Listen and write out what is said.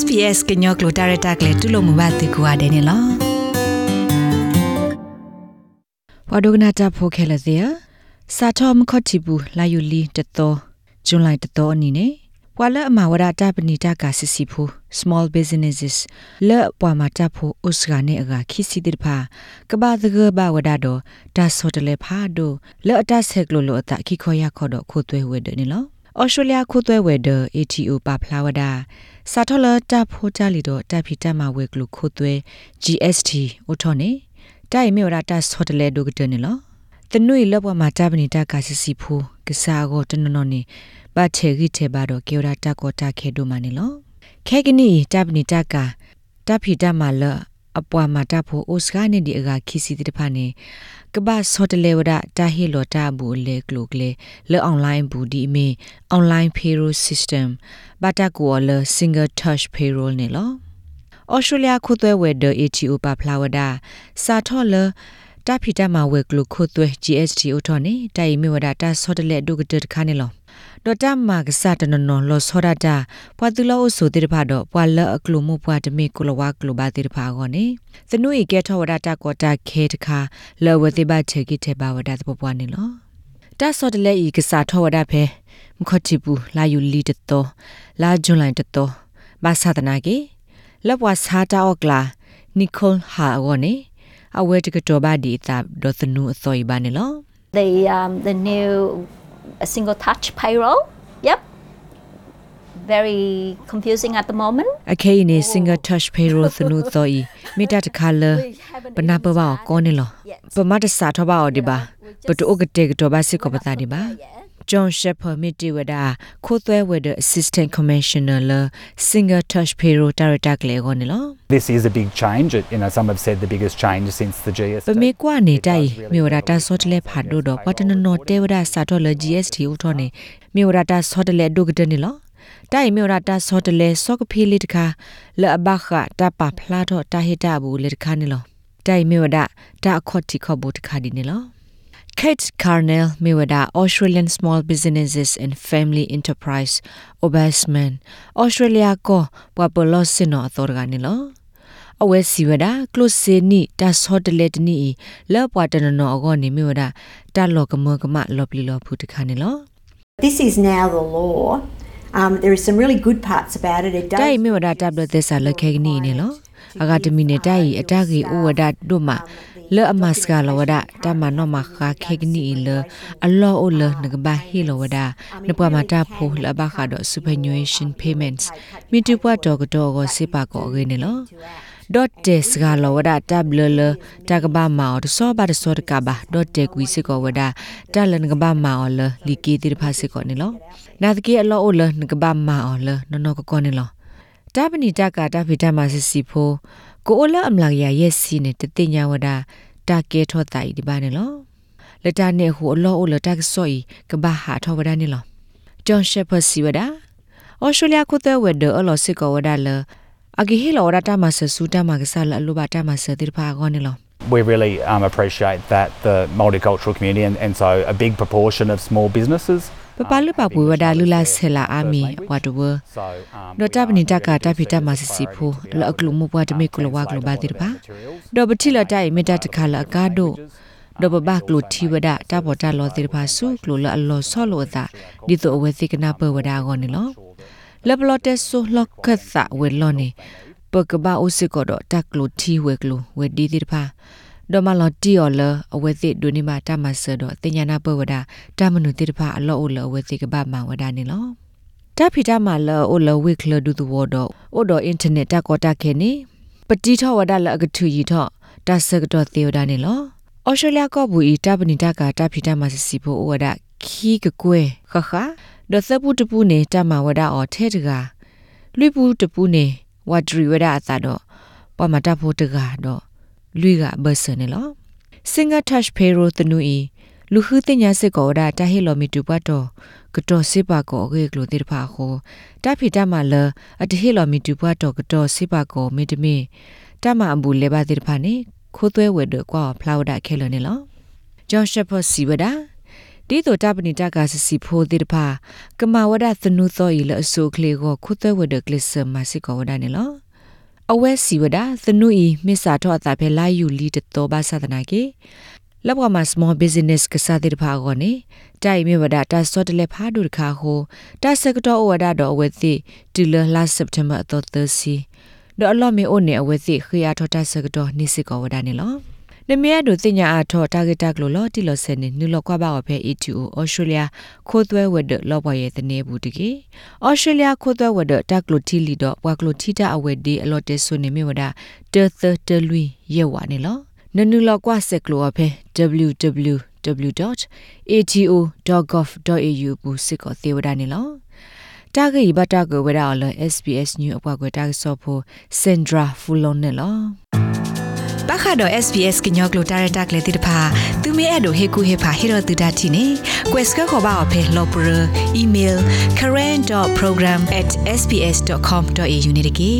SPS ကညောကလိုတာရတာကလေတူလို့မဘာတေကွာတယ်နော်ဝါဒုကနာတာဖိုခဲလစီယစာထောမခတ်ချီဘူးလာယူလီတတော်ဇွန်လိုက်တတော်အနီနေပွာလအမဝရတာပဏိတာကစစ်စီဖူ small businesses လဲပွာမတာဖိုဥစကနေအကခိစီတိဖာကဘာသကဘာဝဒါတော့ဒါဆိုတလေဖာဒိုလဲအတဆက်ကလိုလိုအတခိခေါ်ရခေါ်တော့ခိုးသွဲဝဲတယ်နော် ဩစတြေးလျခိုးသွဲဝဲဒ ATO ပါဖလာဝဒါစာထောလတာဖိုကြလီတော့တပ်ဖီတက်မှာဝဲကလူခိုးသွဲ GST ဥထောနေတိုင်မြေရာတာဆော့တလေဒုကတနေလောတနွေလောဘမှာတပ်ပနေတာကစီစီဖိုကစားကိုတနနော်နေဘာချေဂီချေဘာတော့ကေရာတာကိုတာခဲဒိုမနေလောခဲကနီတပ်ပနေတာကတပ်ဖီတက်မှာလ အပွားမှာတပ်ဖို့အိုစကနေဒီအကခီစီတဲ့ဖာနေကဘာဆော့တလေဝဒတာဟီလောတာဘူးလေကလုကလေလေအွန်လိုင်းဘူးဒီမီအွန်လိုင်းဖေရိုစစ်တမ်ဘာတာကိုလေ single touch payroll နေလောဩစတြေးလျခုသွဲဝဲဒ ATO ပါဖလာဝဒစာထော်လတာဖီတမဝဲကလုခုသွဲ GST ဥထော်နေတိုင်မီဝဒတာဆော့တလေဒုကတခါနေလော ဒေါ်တာမာကစားတနနလောစောရတာပွာတူလောဆိုတိတဖာတော့ပွာလအကလုမှုပွာတမေကုလဝကလုဘာတိတဖာကောနေသနုဤကဲထောဝဒတာကောတာခဲတခါလောဝတိဘချေကိတေဘာဝဒတပပွားနေလောတာစောတလေဤကစားထောဝဒဖဲမခတိဘူးလာယူလီတတော်လာဂျွန်လိုင်းတတော်ဘာသာတနာကေလပွားစာတာအော့ကလာနီကိုဟာဝနေအဝဲတကတော့ဘာဒီတာဒေါသနုအစောဤဘာနေလော the um, the new a single touch payroll. Yep. Very confusing at the moment. အခေနေ single touch payroll သနုတော့ဤမိတာတခါလပနာပပါကောနေလောပမတ်စာထဘာအော်ဒီပါပတူအကတေကတော့ဘာစစ်ကပတာဒီပါ John Shepherd Mitiwada Khothwe with the Assistant Commissioner la Single Touch Payroll Director ကလေးကိုနေလော This is a big change. It, you know, some have said the biggest change since the GST. ပမေကွာနေတိုင်မြို့ရတာဆော့တလဲဖာဒိုတော့ပတနနောတေဝဒစာတော့လ GST ဥထောနေမြို့ရတာဆော့တလဲဒုကတနေလောတိုင်မြို့ရတာဆော့တလဲဆော့ကဖီလီတခါလအဘခတာပါဖလာတော့တာဟိတာဘူးလေတခါနေလောတိုင်မြို့ရတာအခေါ်တီခေါ်ဘူးတခါဒီနေလော Kate Carnell Miwada Australian Small Businesses and Family Enterprise Ombudsman Australia ko Papalo Sino Authority lo အဝဲစီဝဒကလုစေနီတာဆောတလက်တနီလောပွားတနနောအကောနေမြဝဒတာလောကမကမလောပလီလောဖူတခါနေလော This is now the law. Um, there are some really good parts about it. It တိုင် does မြဝဒတာဘလ သက်စာလက်ခဲကနီနေလောအကတမီနေတိုင်အတကြီးဥဝဒဒုမလောအမစကလောဝဒတာမနောမခါခဲကနီလောအလောအိုလနကဘာဟီလောဝဒနပမတာဖိုလဘခါဒ superannuation payments မိတူပွားတော့ကတော့ကိုစေပါကောရင်းနေလော dot des ga lo wada tabler ta ka ba ma o so ba de so ka ba dot de kwi se ko wada ta le nga ba ma o le li ki ti pha se ko ni lo na de ki a lo o le nga ba ma o le no no ko ko ni lo ta pa ni ta ka ta phi ta ma si si pho ko o la am la ya yes si ne te ti nya wada ta ke tho ta i di ba ni lo le ta ne hu o lo o le ta ka so i ka ba ha tho wada ni lo John Shepherd si wada Australia ko te wada o lo se ko wada le အဂီဟီလောရတာမဆဆူတာမကဆာလအလိုဘာတာမဆတိဖာဂောနေလော We really um, appreciate that the multicultural community and, and so a big proportion of small businesses ပပလပပဝဒါလူလာဆဲလာအာမီဝါတဝ so um, ဒေါ်တာပနိတကတာဖီတာမဆစီဖိုလောအကလူမပွားတမေကလဝကလဘာတိဖာဒေါ်ပတိလတိုင်မေတ္တာတခါလအကားတို့ဒေါ်ဘဘကလူတီဝဒတာပေါ်တာလောတိဖာစုကလူလအလောဆောလောတာဒီတော့အဝဲစိကနာပဝဒါဂောနေလောလဘလတက်ဆူလောက်ခတ်သဝဲလောနေပကဘာအိုစစ်ကောတော့တက်လူတီဝဲကလူဝဲဒီတိဖာ ဒေါ်မလော်တီော်လအဝဲသိဒိုနေမှာတမဆတော့တင်ညာနာပဝဒတမနုတိတဖာအလောအလောအဝဲသိကဘာမဝဒါနေလောတဖီတမလောအိုလဝိကလဒူတဝတော့အိုတော့အင်တာနက်တကောတခဲနေပတိထောဝဒါလအကထူကြီးထောတဆကတော့သေဝဒါနေလောဩစတြေးလျကဘူဤတပနိတကတဖီတမဆစီဖို့ဝဒခီကကွဲခခဒသပုတပူနေတမဝဒအော်ထဲတကလွိပူတပူနေဝဒရီဝဒအသာတော့ပမတာဖို့တကတော့ လွိကဘဆနေလော Singer Touch Payroll တနူဤလူခုတင်ညာစစ်ကောဒါတဟီလိုမီတူပတ်တော့ကတော့စစ်ပါကောအေကလိုတိတဖာခိုတဖီတမလအတဟီလိုမီတူပတ်တော့ကတော့စစ်ပါကောမီတမီတမအဘူလေပါတိတဖာနေခိုးသွဲဝဲတော့ကွာဖလာဝဒခဲလနေလော John Shepherd စီဝဒါဒီတော့တပနိတကဆစီဖိုဒီတဖာကမဝဒသနုသောဤလအဆုကလေးကိုခုသွဲဝဒကလစ်စမစစ်ကောဝဒနေလော အဝဲစီဝဒသနုဤမစ္စာထောအတာဖဲလာယူလီတတော်ဘာသဒနာကေလောက်ကွာမ small business ကစားတဲ့ဖာကောနေတိုင်မြဝဒတာစောတလက်ဖာဒုတခါဟိုတာစကတော်ဝဒတော်အဝဲသိတူလ last september အတော်သစီဒေါ်လော်မီအိုနေအဝဲသိခရထောတာစကတော်နိစစ်ကောဝဒနေလော နမရဒုတင်ညာအထောတာဂက်တကလိုလော်တီလော်ဆန်နေနူလော်ကွာပါဝဖဲ E2O Australia ခိုးသွဲဝဒလော်ဘရဲ့တနေဘူးတကေ Australia ခိုးသွဲဝဒတက်လိုတီလီတော့ဘွာကလိုတီတာအဝဲဒီအလော်တဲဆွနေမြဝဒတသတလူရဲ့ဝါနေလောနနူလော်ကွာဆက်ကလိုအဖဲ www.ato.gov.au ဘူးစစ်ကောသေးဝဒနေလောတာဂိဘတာကိုဝရအော်လ SBS New အပွားကွတာဆောဖို့ Sandra Fulon နဲ့လော ပခါတော့ SBS ကညောကလိုတာရတက်လေတိတဖာသူမဲအဲ့တို့ဟေကူဟေဖာဟေရတူဒတ်တီနေ quest ကခေါ်ပါအဖေလော်ပရ email current.program@sbs.com.au နေတကေ